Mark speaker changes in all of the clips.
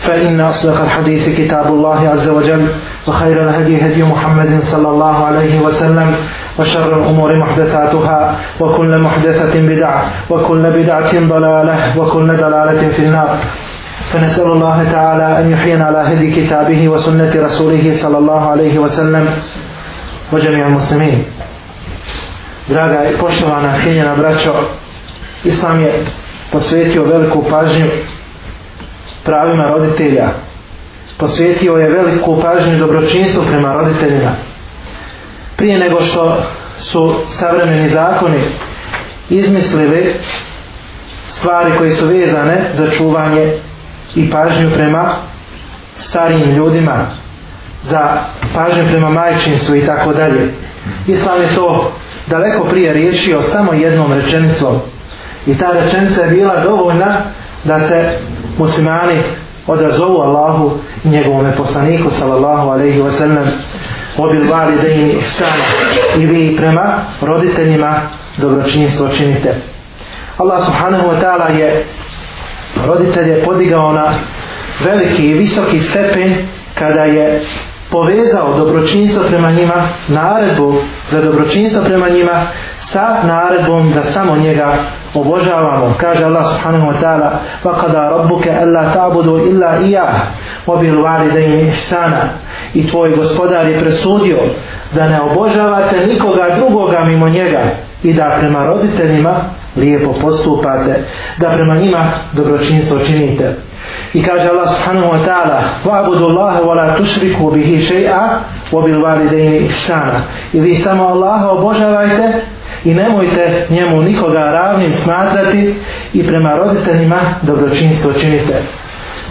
Speaker 1: فإن أصدق الحديث كتاب الله عز وجل وخير الهدي هدي محمد صلى الله عليه وسلم وشر الأمور محدثاتها وكل محدثة بدعة وكل بدعة ضلالة وكل دلالة في النار فنسأل الله تعالى أن يحيينا على هدي كتابه وسنة رسوله صلى الله عليه وسلم وجميع المسلمين Draga i poštovana, hrvina braćo, Islam je posvetio veliku pažnju pravima roditelja. Posvetio je veliku pažnju i dobročinstvo prema roditeljima. Prije nego što su savremeni zakoni izmislili stvari koje su vezane za čuvanje i pažnju prema starijim ljudima, za pažnju prema majčinstvu i tako dalje. Islam je to daleko prije riješio samo jednom rečenicom i ta rečenica je bila dovoljna da se muslimani odazovu Allahu i njegovome poslaniku sallallahu alaihi wa sallam obil vali dejni ihsana i vi prema roditeljima dobročinjstvo činite Allah subhanahu wa ta'ala je roditelje podigao na veliki i visoki stepen kada je povezao dobročinstvo prema njima naredbu za dobročinstvo prema njima sa naredbom da samo njega obožavamo, kaže Allah subhanahu wa ta'ala, pa kada rabbuke alla ta'budu illa iya, wa bil walidayni ihsana, i tvoj gospodar je presudio da ne obožavate nikoga drugoga mimo njega i da prema roditeljima lijepo postupate, da prema njima dobročinstvo činite. I kaže Allah subhanahu wa ta'ala: "Wa abudu Allaha wa la tushriku bihi shay'a wa bil walidayni ihsana." I vi samo Allaha obožavajte i nemojte njemu nikoga ravnim smatrati i prema roditeljima dobročinstvo činite.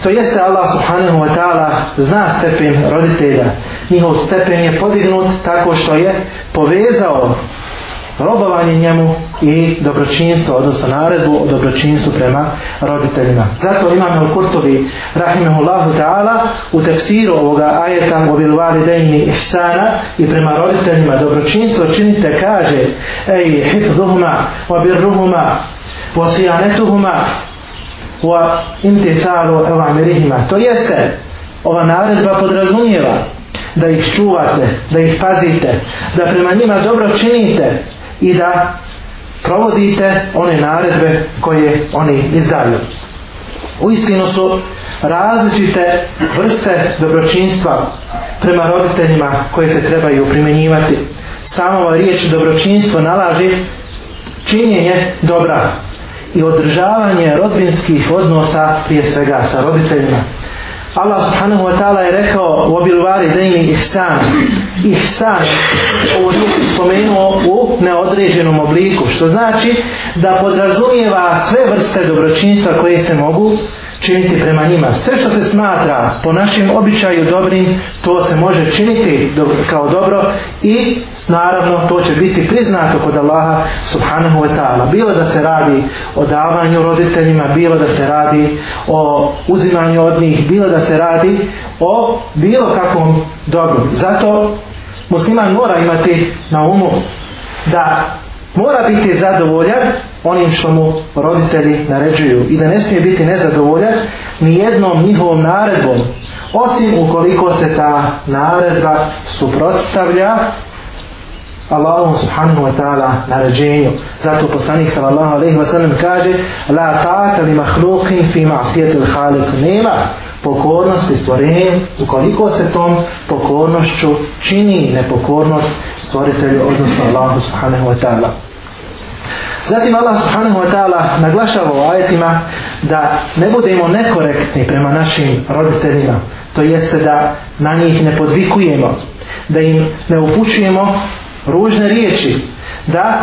Speaker 1: To jeste Allah subhanahu wa ta'ala zna stepen roditelja. Njihov stepen je podignut tako što je povezao robovanje njemu i dobročinstvo, odnosno naredbu o dobročinstvu prema roditeljima. Zato imamo u Kurtovi, rahimahullahu ta'ala, u tefsiru ovoga ajeta u bilvali dejni ihsana i prema roditeljima dobročinstvo činite, kaže, ej, hifzuhuma, wa birruhuma, wa sijanetuhuma, wa imtisalu evamirihima. To jeste, ova naredba podrazumijeva da ih čuvate, da ih pazite, da prema njima dobro činite, i da provodite one naredbe koje oni izdaju. U istinu su različite vrste dobročinstva prema roditeljima koje se trebaju primjenjivati. Samo ova riječ dobročinstvo nalaži činjenje dobra i održavanje rodbinskih odnosa prije svega sa roditeljima. Allah subhanahu wa ta'ala je rekao u obilvari dejni ihsan ihsan ovo je spomenuo u neodređenom obliku što znači da podrazumijeva sve vrste dobročinstva koje se mogu činiti prema njima sve što se smatra po našem običaju dobrim to se može činiti kao dobro i naravno to će biti priznato kod Allaha subhanahu wa ta'ala bilo da se radi o davanju roditeljima bilo da se radi o uzimanju od njih bilo da se radi o bilo kakvom dobru zato musliman mora imati na umu da mora biti zadovoljan onim što mu roditelji naređuju i da ne smije biti nezadovoljan ni jednom njihovom naredbom osim ukoliko se ta naredba suprotstavlja Allahom subhanahu wa ta'ala na ređenju. Zato poslanik sallallahu alaihi wa sallam kaže La ta'ata li mahlukin fi ma'asijeti l'halik nema pokornosti stvorenjem ukoliko se tom pokornošću čini nepokornost stvoritelju odnosno Allahu subhanahu wa ta'ala. Zatim Allah subhanahu wa ta'ala naglašava u ajetima da ne budemo nekorektni prema našim roditeljima, to jeste da na njih ne podvikujemo, da im ne upućujemo ružne riječi, da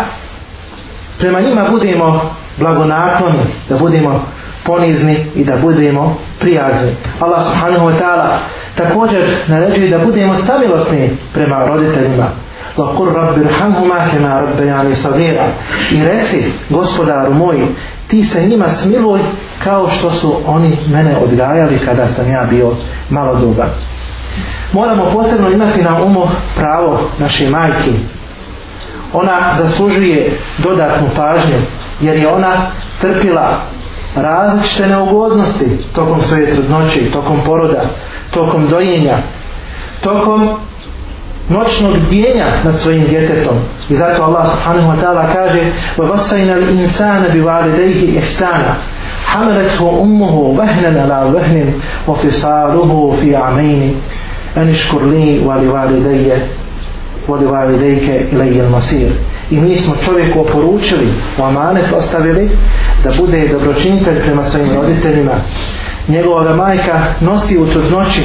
Speaker 1: prema njima budemo blagonakloni, da budemo ponizni i da budemo prijazni. Allah subhanahu wa ta'ala također naređuje da budemo stabilosni prema roditeljima. وَقُرْ رَبِّ رَحَمْهُمَا كَمَا رَبَّيَانِ صَغِيرًا I reci, gospodaru moj, ti se njima smiluj kao što su oni mene odgajali kada sam ja bio malodoban moramo posebno imati na umu pravo naše majke. Ona zaslužuje dodatnu pažnju jer je ona trpila različite neugodnosti tokom svoje trudnoće, tokom poroda, tokom dojenja, tokom noćnog bdjenja nad svojim djetetom. I zato Allah subhanahu wa ta'ala kaže وَوَسَّيْنَ الْإِنسَانَ بِوَالِدَيْهِ إِحْسَانَ حَمَلَتْهُ أُمُّهُ وَهْنَنَ لَا وَهْنٍ وَفِصَالُهُ فِي عَمَيْنِ Eniškur li vali vali deje vali vali deje ilaj il masir. I mi smo čovjeku oporučili, u amanet ostavili, da bude dobročinitelj prema svojim roditeljima. Njegova majka nosi u trudnoći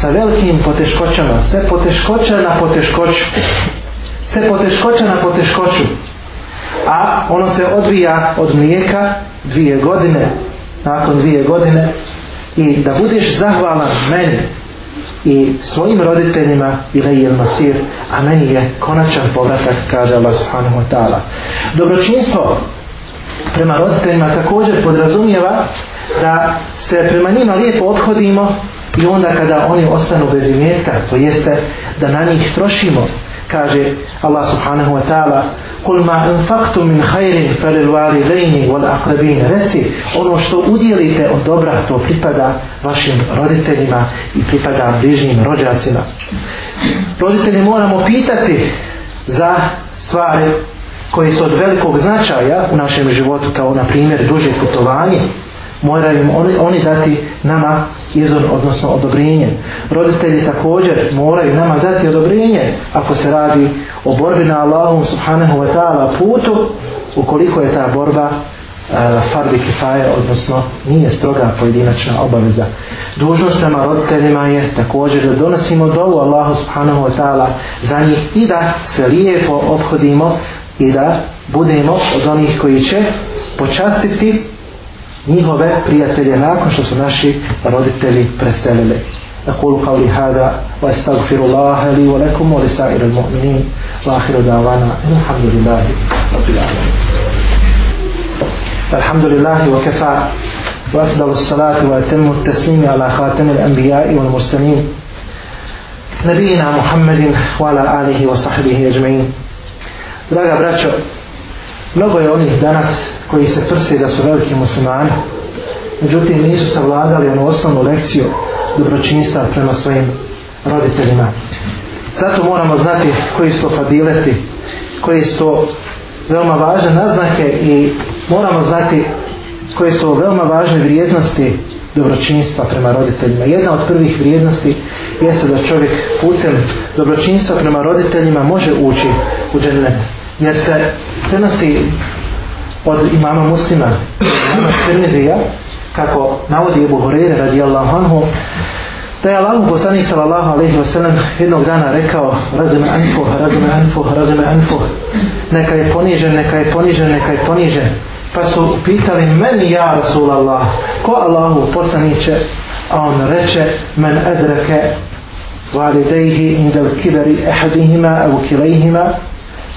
Speaker 1: sa velikim poteškoćama, sve poteškoće na poteškoću. Sve poteškoće na poteškoću. A ono se odvija od mlijeka dvije godine, nakon dvije godine, i da budeš zahvalan meni, i svojim roditeljima ila i masir a meni je konačan povratak kaže Allah subhanahu wa ta'ala dobročinstvo prema roditeljima također podrazumijeva da se prema njima lijepo odhodimo i onda kada oni ostanu bez imetka to jeste da na njih trošimo kaže Allah subhanahu wa ta'ala kul ma infaktu min hajrin fali lvali lejni wal akrabine reci ono što udjelite od dobra to pripada vašim roditeljima i pripada bližnjim rođacima roditelje moramo pitati za stvari koje su od velikog značaja u našem životu kao na primjer duže putovanje moraju oni, oni dati nama izvor, odnosno odobrenje. Roditelji također moraju nama dati odobrenje ako se radi o borbi na Allahom subhanahu wa ta'ala putu ukoliko je ta borba uh, e, farbi kifaje, odnosno nije stroga pojedinačna obaveza. Dužnost nama roditeljima je također da donosimo dovu Allahu subhanahu wa ta'ala za njih i da se lijepo obhodimo i da budemo od onih koji će počastiti njihove prijatelje nakon što su naši roditelji preselili. أقول قولي هذا وأستغفر الله لي ولكم ولسائر المؤمنين وآخر دعوانا الحمد لله رب العالمين الحمد لله وكفى وأفضل الصلاة وأتم التسليم على خاتم الأنبياء والمرسلين نبينا محمد وعلى آله وصحبه أجمعين دراجة براتشو Mnogo je onih danas koji se prse da su veliki muslimani, međutim nisu savladali onu osnovnu lekciju dobročinstva prema svojim roditeljima. Zato moramo znati koji su to fadileti, koji su to veoma važne naznake i moramo znati koje su veoma važne vrijednosti dobročinstva prema roditeljima. Jedna od prvih vrijednosti jeste da čovjek putem dobročinstva prema roditeljima može ući u džennet jer se prenosi od imama muslima imama Srnizija kako navodi Ebu Horeire radijallahu anhu da je Allah poslanik sallallahu alaihi wa sallam jednog dana rekao radime anfu, radime anfu, radime anfu neka je ponižen, neka je ponižen, neka je ponižen pa su pitali meni ja Rasulallah ko Allahu poslaniće a on reče men edreke validejhi indel kiberi ehadihima evu kilejhima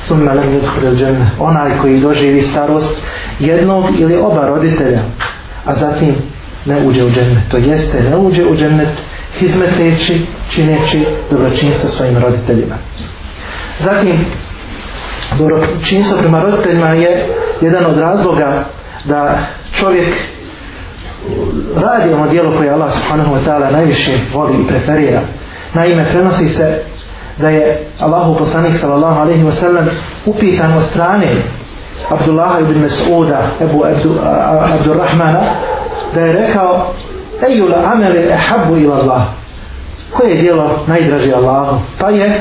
Speaker 1: summa lam yadkhul al-jannah onaj koji doživi starost jednog ili oba roditelja a zatim ne uđe u džennet to jeste ne uđe u džennet hizmeteći čineći dobročinstvo svojim roditeljima zatim dobročinstvo prema roditeljima je jedan od razloga da čovjek radi ono dijelo koje Allah subhanahu wa ta'ala najviše voli i preferira naime prenosi se da je Allahu poslanik sallallahu alaihi wasallam upitan od strane Abdullaha ibn Mas'uda Ebu Abdu, Abdurrahmana da je rekao Ejul amele ehabu ila Allah koje je dijelo najdraži Allahu pa je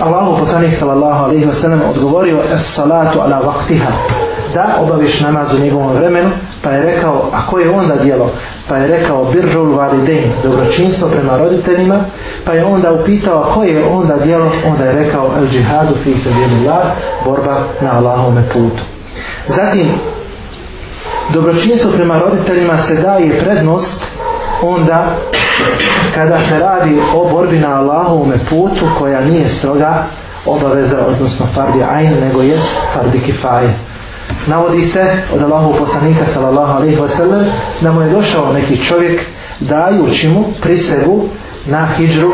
Speaker 1: Allahu poslanik sallallahu alaihi wasallam odgovorio es salatu ala vaktiha da obaviš namaz u njegovom vremenu pa je rekao, a koje je onda dijelo? Pa je rekao, birrul validein, dobročinstvo prema roditeljima, pa je onda upitao, a koje je onda dijelo? Onda je rekao, el džihadu fi se djelilar, borba na Allahome putu. Zatim, dobročinstvo prema roditeljima se daje prednost onda kada se radi o borbi na Allahovome putu koja nije stroga obaveza odnosno fardi ajn nego je fardi kifajet navodi se od Allahu poslanika sallallahu alaihi wa sallam da mu je došao neki čovjek dajući mu prisegu na hijđru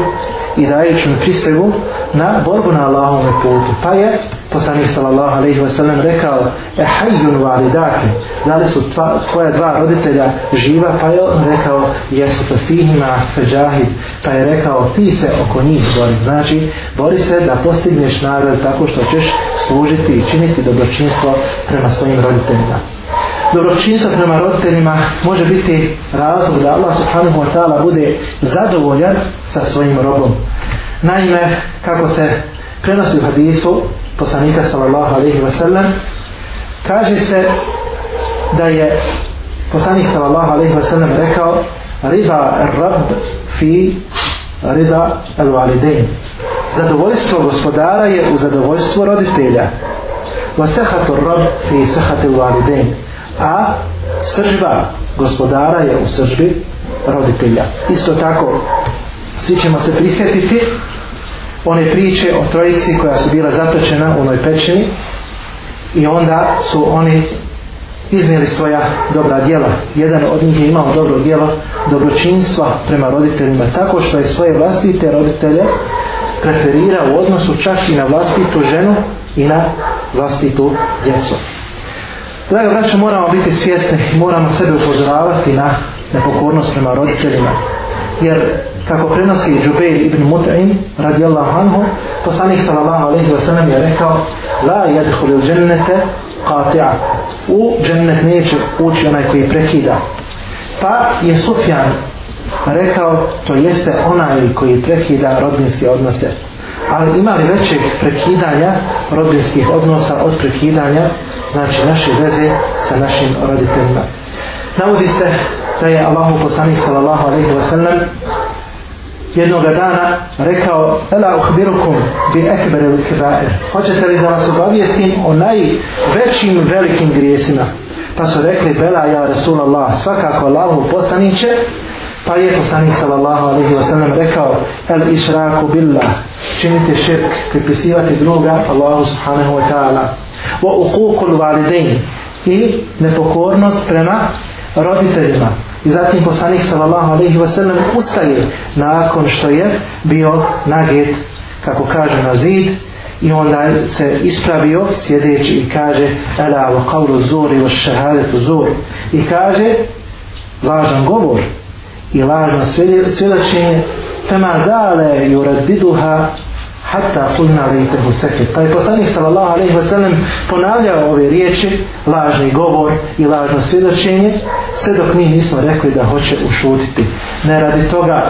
Speaker 1: i dajeći mu prisegu na borbu na Allahom putu. Pa je poslanik sallallahu alaihi wasallam rekao e hajjun validake da li su tva, tvoja dva roditelja živa pa je on rekao jesu to fihima feđahid pa je rekao ti se oko njih bori znači bori se da postigneš nagrad tako što ćeš služiti i činiti dobročinstvo prema svojim roditeljima dobročinstvo prema roditeljima može biti razlog da Allah subhanahu wa ta'ala bude zadovoljan sa svojim robom. Naime, kako se prenosi u hadisu poslanika sallallahu alaihi wa sallam, kaže se da je poslanik sallallahu alaihi wa sallam rekao riba rab fi riba al validein. Zadovoljstvo gospodara je u zadovoljstvu roditelja. Wa sehatu rab fi sehatu al validein. Zadovoljstvo a sržba gospodara je u sržbi roditelja. Isto tako, svi ćemo se prisjetiti one priče o trojici koja su bila zatočena u onoj pećini i onda su oni iznijeli svoja dobra djela. Jedan od njih je imao dobro djelo dobročinstva prema roditeljima tako što je svoje vlastite roditelje preferirao u odnosu čak i na vlastitu ženu i na vlastitu djecu. Draga braća, moramo biti svjesni, moramo sebe upozoravati na nepokornost prema roditeljima. Jer, kako prenosi Džubeir ibn Mut'im, radijallahu anhu, poslanih sallallahu alaihi wa sallam je rekao, la yadhul il džennete qati'a. U džennet neće ući onaj koji prekida. Pa je Sufjan rekao, to jeste onaj koji prekida rodinske odnose ali ima li većeg prekidanja rodinskih odnosa od prekidanja znači naše veze sa našim roditeljima navodi se da je Allahu poslanik sallallahu alaihi wa sallam jednog dana rekao ela uhbirukum bi ekber il kibair hoćete li da vas obavijestim o najvećim velikim grijesima pa su rekli bela ja rasulallah svakako Allahu poslaniće Pa je poslanik sallallahu alaihi wa sallam rekao El išraku billah Činite širk, pripisivati druga Allahu subhanahu wa ta'ala Wa uququl validein I nepokornost prema roditeljima I zatim poslanik sallallahu alaihi wa sallam ustaje nakon što je bio naged, kako kaže na zid, i onda se ispravio sjedeći i kaže Ela wa qavru zuri wa šehadetu zuri. I kaže, važan govor, i lažno svjedočenje tema dale i uradiduha hatta kulna lejte huseke pa je poslanik sallallahu alaihi wa sallam ponavljao ove riječi lažni govor i lažno svjedočenje sve dok mi nismo rekli da hoće ušutiti ne radi toga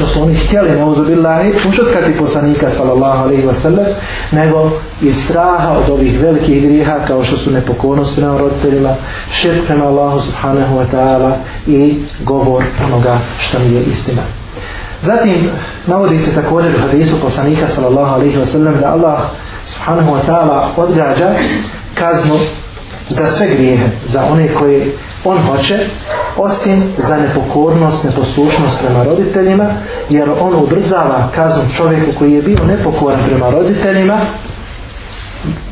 Speaker 1: što su oni htjeli ne uzubillahi ušutkati poslanika sallallahu alaihi wa sallam nego iz straha od ovih velikih griha kao što su nepokonosti na roditeljima šir prema Allahu subhanahu wa ta'ala i govor onoga što mi je istina zatim navodi se također u hadisu poslanika sallallahu alaihi wa sallam da Allah subhanahu wa ta'ala odgađa kaznu za sve grijehe, za one koje on hoće, osim za nepokornost, neposlušnost prema roditeljima, jer on ubrzava kaznu čovjeku koji je bio nepokoran prema roditeljima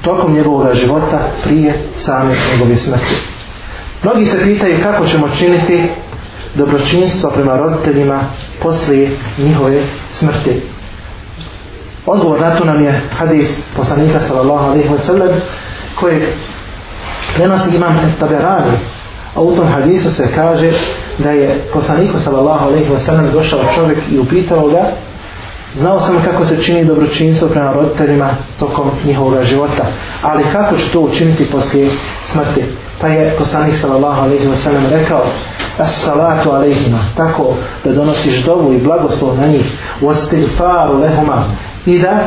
Speaker 1: tokom njegovog života prije same njegove smrti. Mnogi se pitaju kako ćemo činiti dobročinstvo prema roditeljima poslije njihove smrti. Odgovor na to nam je hadis poslanika sallallahu alaihi wa sallam koji prenosi imam Estaberari, a u tom hadisu se kaže da je poslanik sallallahu alejhi ve sellem došao čovjek i upitao ga Znao sam kako se čini dobročinstvo prema roditeljima tokom njihovog života, ali kako ću to učiniti poslije smrti? Pa je poslanik sallallahu alejhi ve sellem rekao: "As-salatu alejhim", tako da donosiš dovu i blagoslov na njih, "was-tilfaru lehuma", i da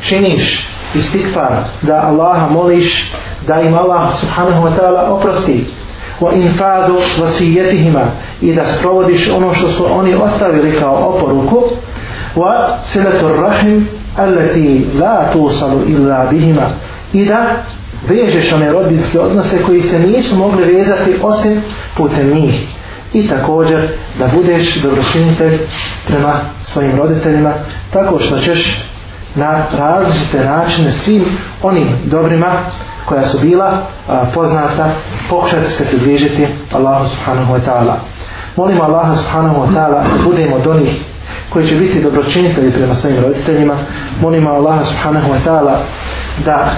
Speaker 1: činiš istighfar, da Allaha moliš da im Allah subhanahu wa ta'ala oprosti wa infadu vasijetihima i da sprovodiš ono što su oni ostavili kao oporuku wa silatu rahim alati la tusalu illa bihima i da vežeš one rodinske odnose koji se nisu mogli vezati osim putem njih i također da budeš dobročinitelj prema svojim roditeljima tako što ćeš na različite načine svim onim dobrima koja su bila a, poznata pokušati se približiti Allahu subhanahu wa ta'ala molim Allaha subhanahu wa ta'ala da budemo od onih koji će biti dobročinitelji prema svojim roditeljima molim Allaha subhanahu wa ta'ala da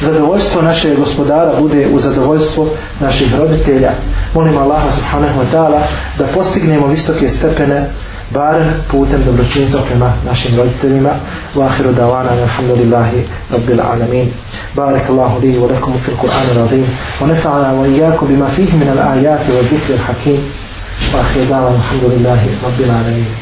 Speaker 1: zadovoljstvo našeg gospodara bude u zadovoljstvu naših roditelja molim Allaha subhanahu wa ta'ala da postignemo visoke stepene bar putem dobročinstva prema našim roditeljima. Wa akhiru da'wana alhamdulillahi rabbil alamin. بارك الله لي ولكم في القرآن العظيم ونفعنا وإياكم بما فيه من الآيات والذكر الحكيم وآخر دعوانا الحمد لله رب العالمين